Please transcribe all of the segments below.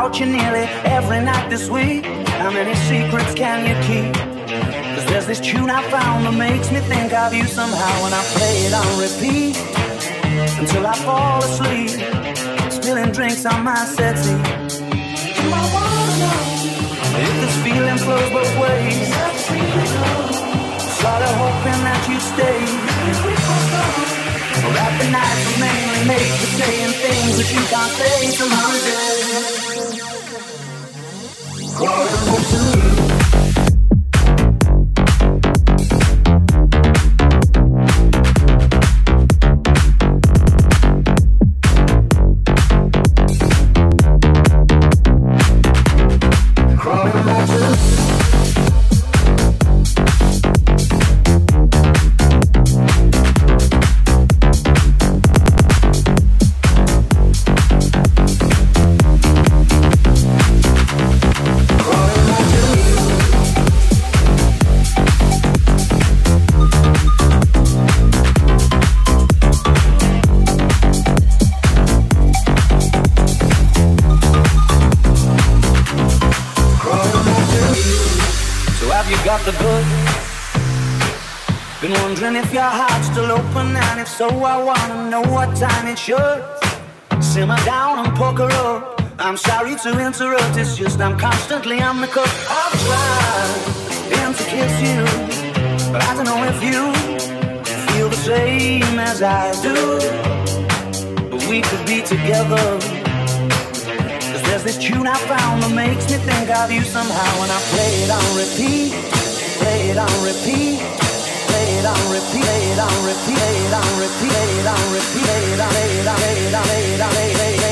about you nearly every night this week. How many secrets can you keep? Cause there's this tune I found that makes me think of you somehow when I play it on repeat until I fall asleep, spilling drinks on my settee. Do I wanna know if this feeling flows both ways? Sorta hoping that you stay. That the nights are mainly made for saying things that you can't say some. What it Simmer down and poker up. I'm sorry to interrupt, it's just I'm constantly on the cuff I've tried to kiss you But I don't know if you feel the same as I do. But we could be together. Cause there's this tune I found that makes me think of you somehow And I play it on repeat, play it on repeat it on repeat, it on repeat, it on repeat, it on repeat, it on it on it on it on it Crawling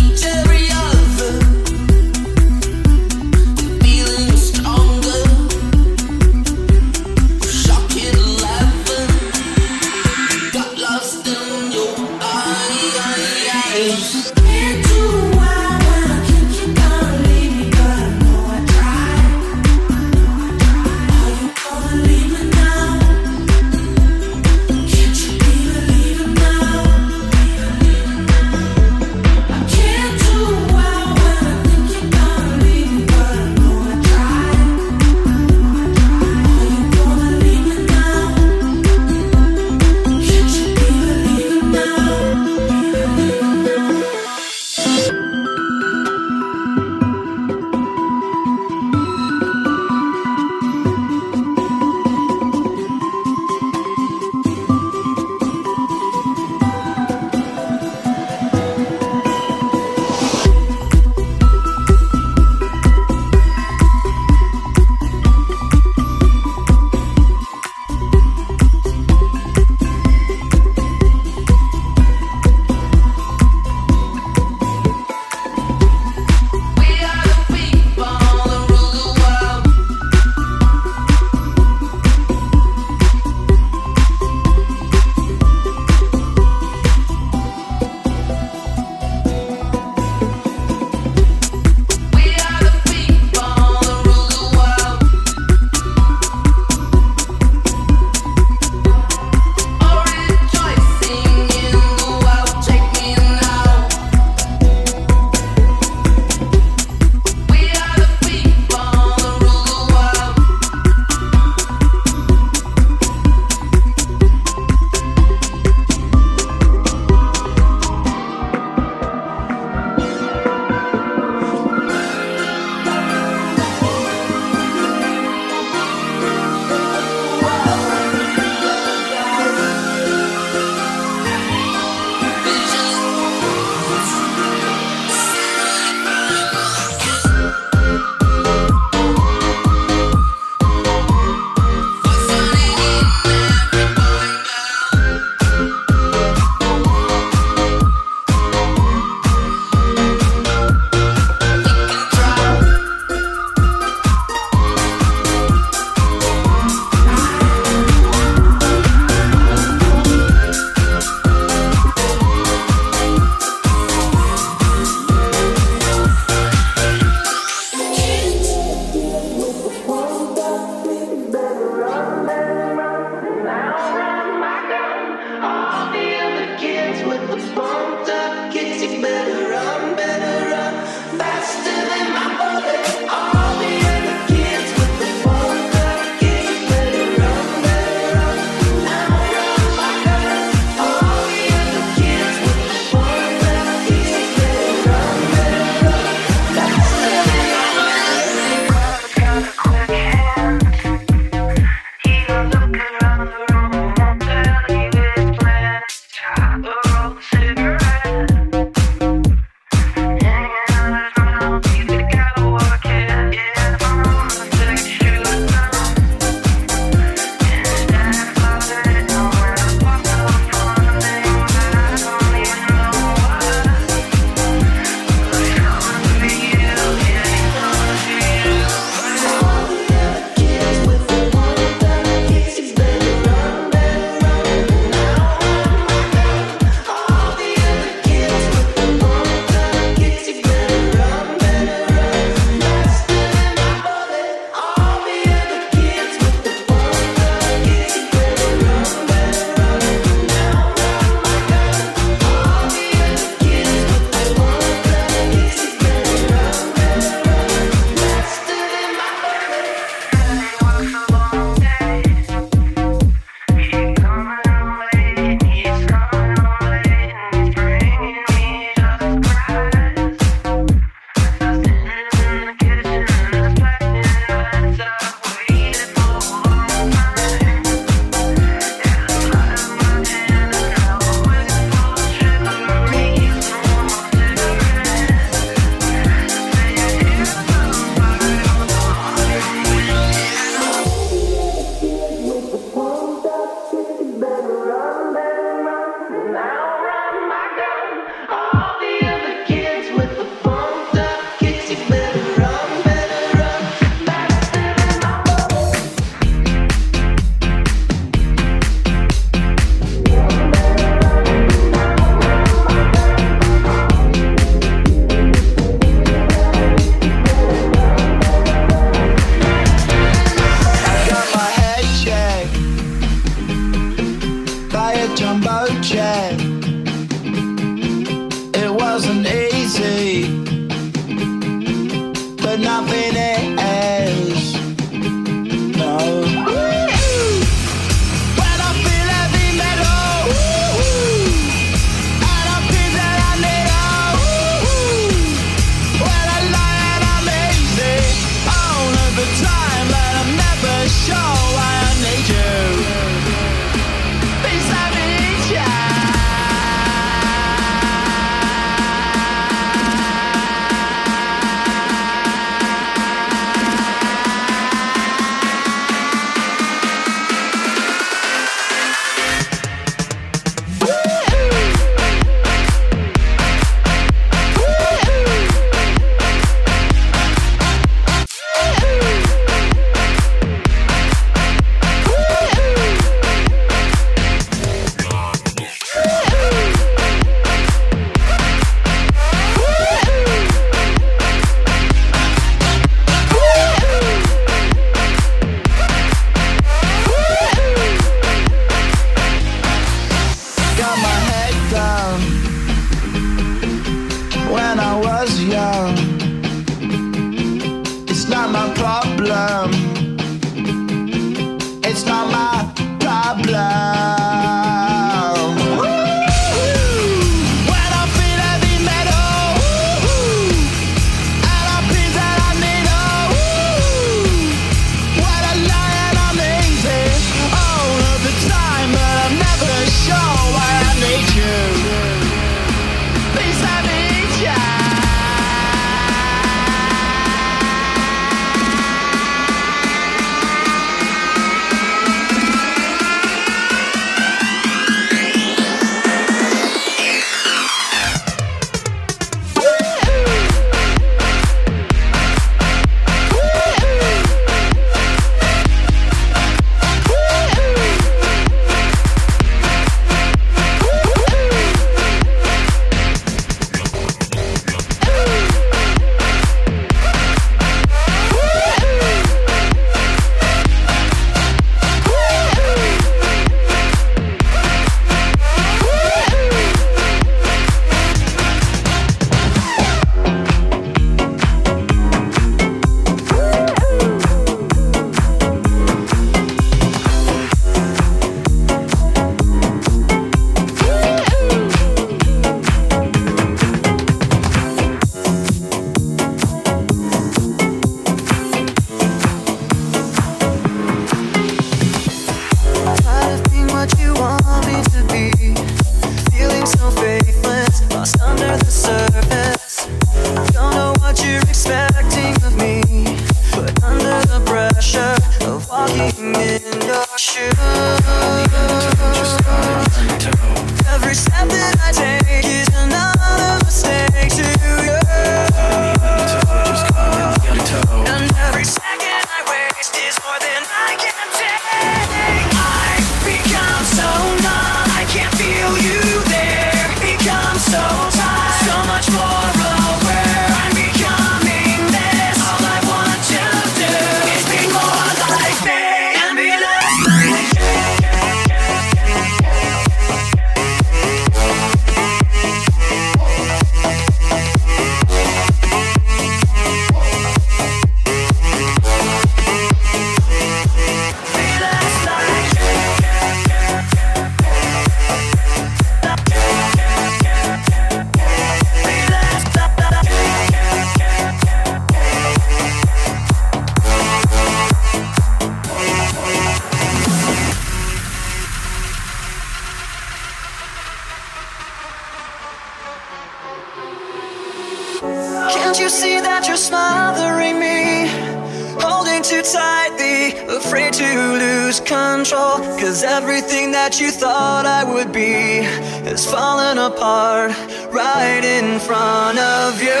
that you thought I would be is falling apart right in front of you.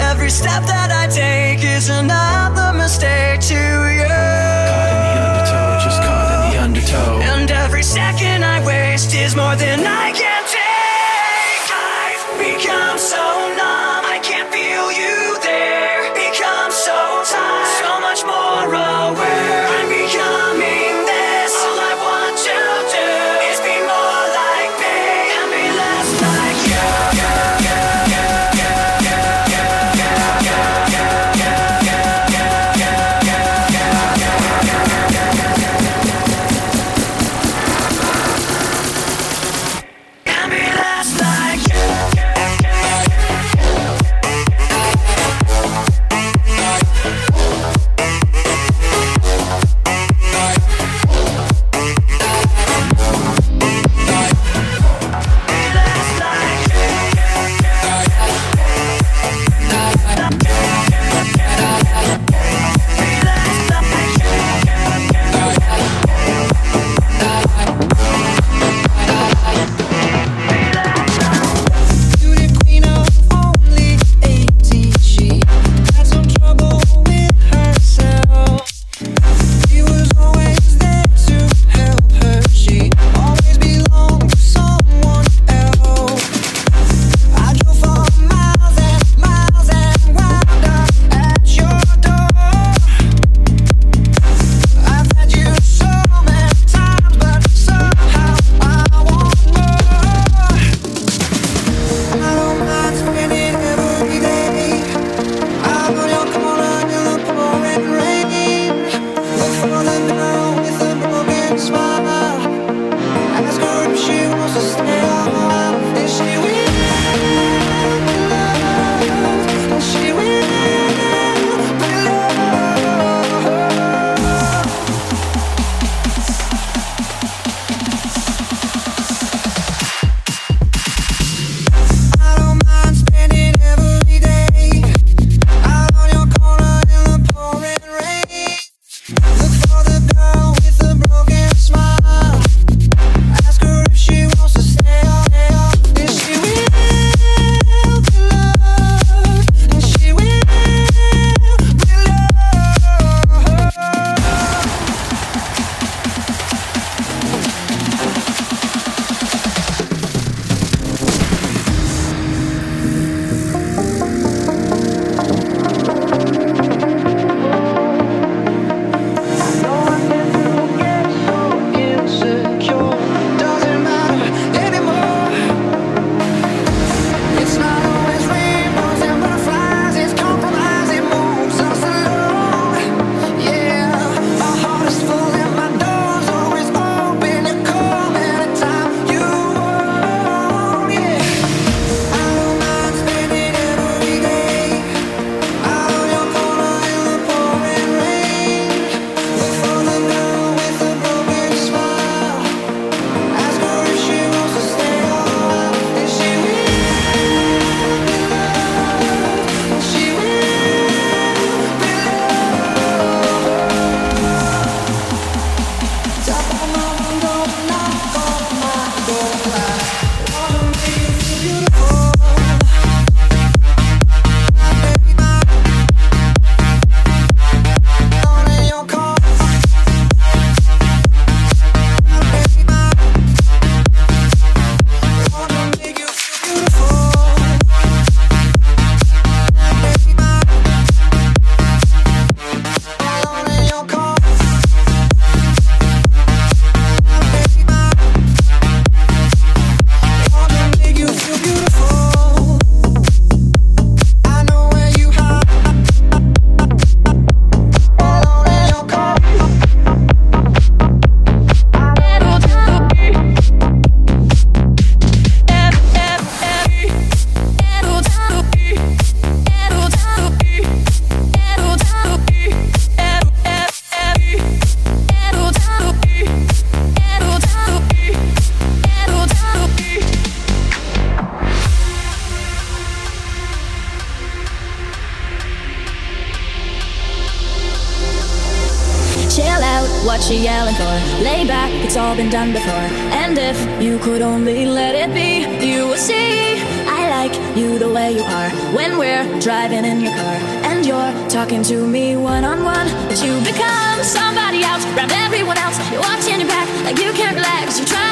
Every step that I take is another mistake to you. Caught in the undertow, just caught in the undertow. And every second I waste is more than I. you try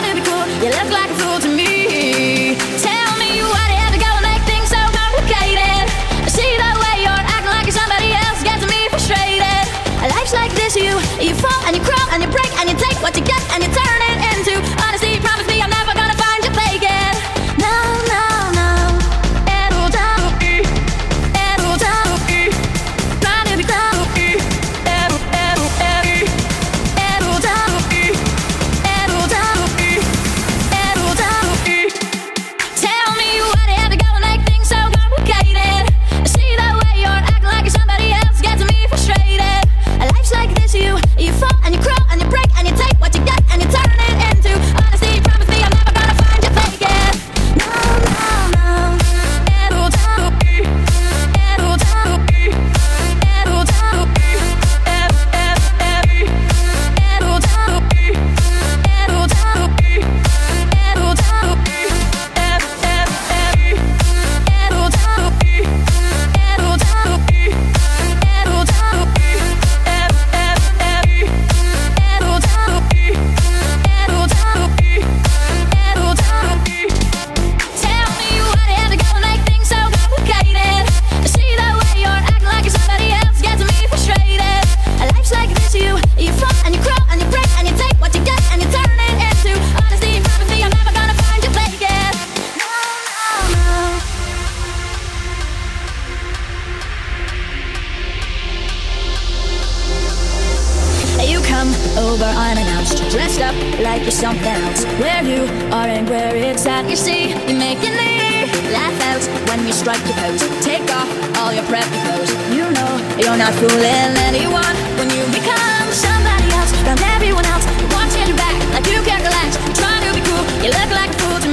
fooling anyone when you become somebody else around everyone else. Watching your back like you can't relax. Trying to be cool, you look like a fool.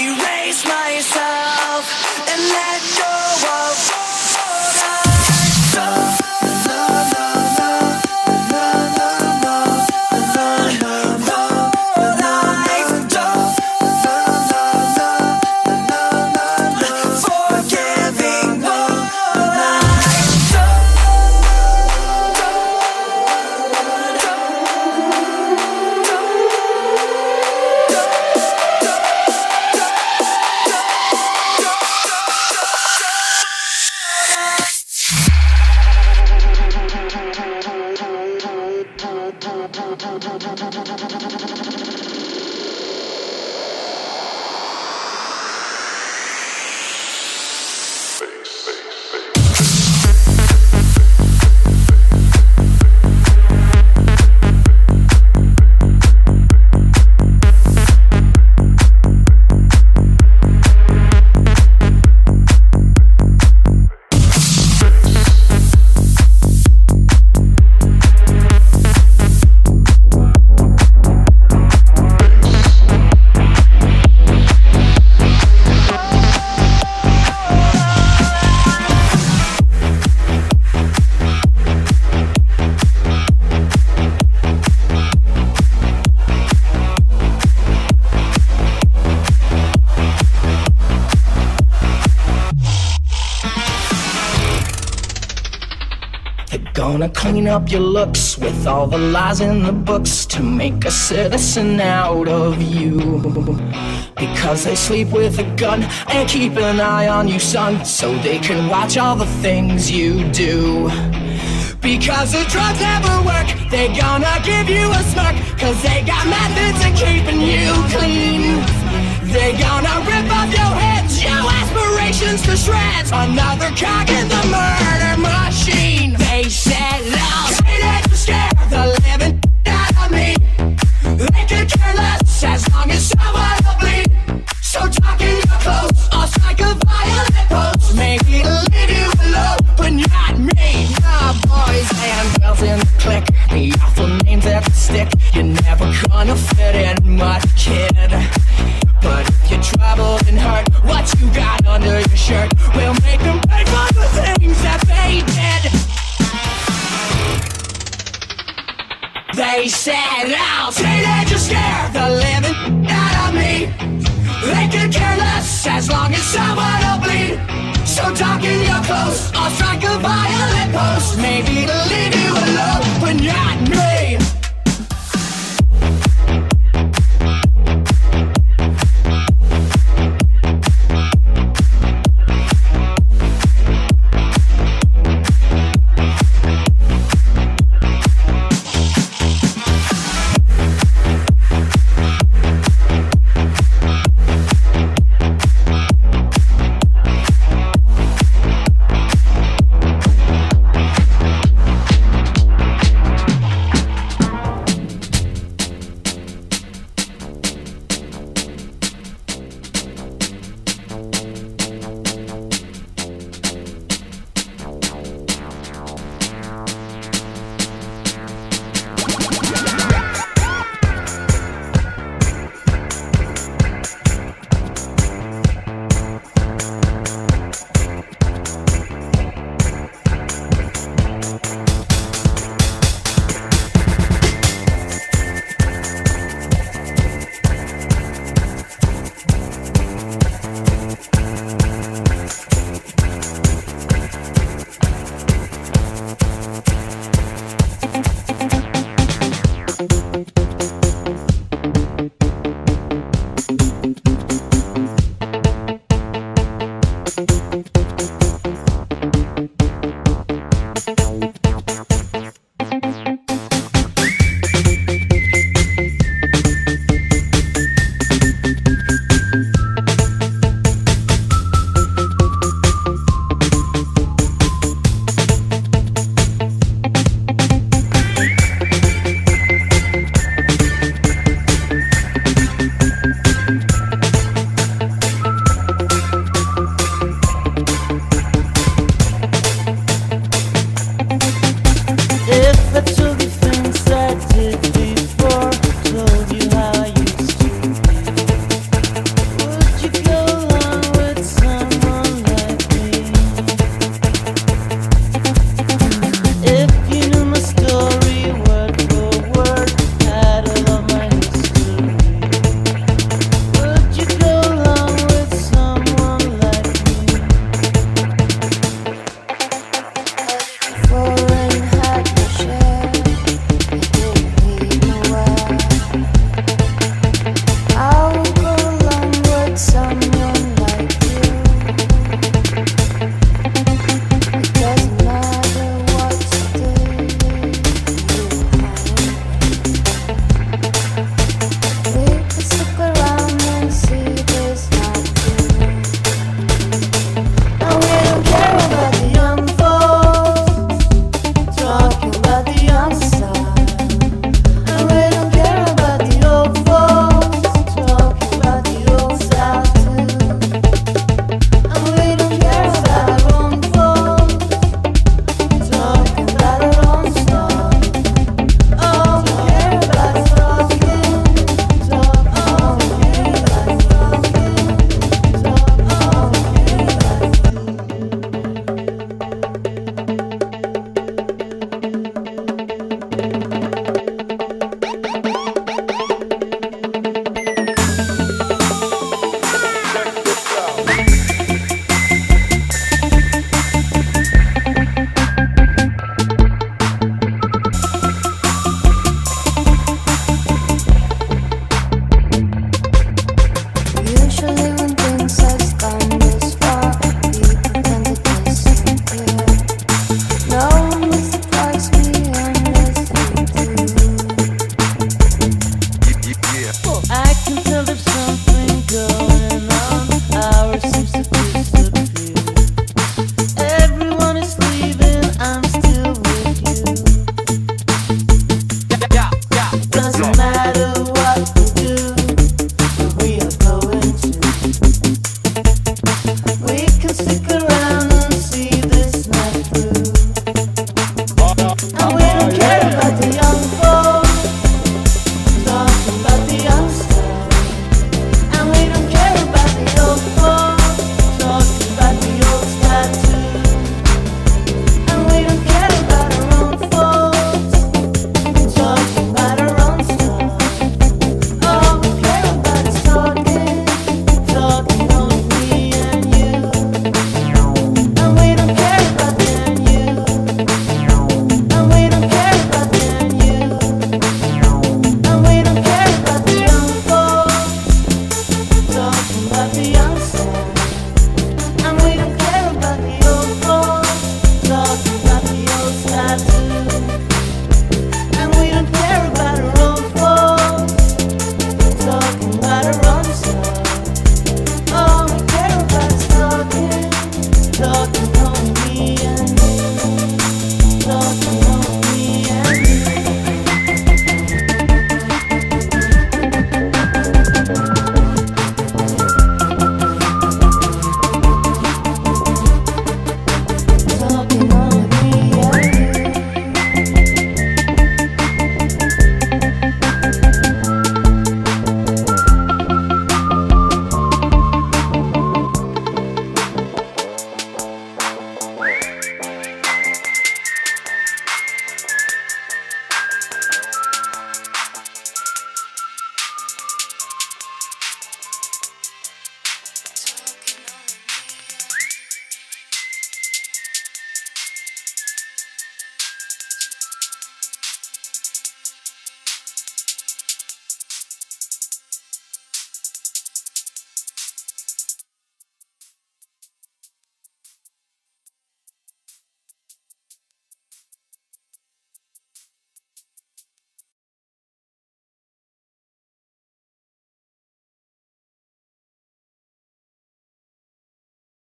erase myself and let go of up your looks with all the lies in the books to make a citizen out of you. Because they sleep with a gun and keep an eye on you, son, so they can watch all the things you do. Because the drugs never work, they gonna give you a smirk, cause they got methods of keeping you clean. They gonna rip off your heads, your aspirations to shreds. Another cog in the murder machine. The clique, the awful names that stick. You're never gonna fit in, much, kid. But if you're troubled and hurt, what you got under your shirt will make them pay for the things that they did. They said, I'll say that you scare the living out of me. They could care less as long as someone will bleed. So talking your close, I'll strike a violent pose. Maybe to leave you alone, but not me.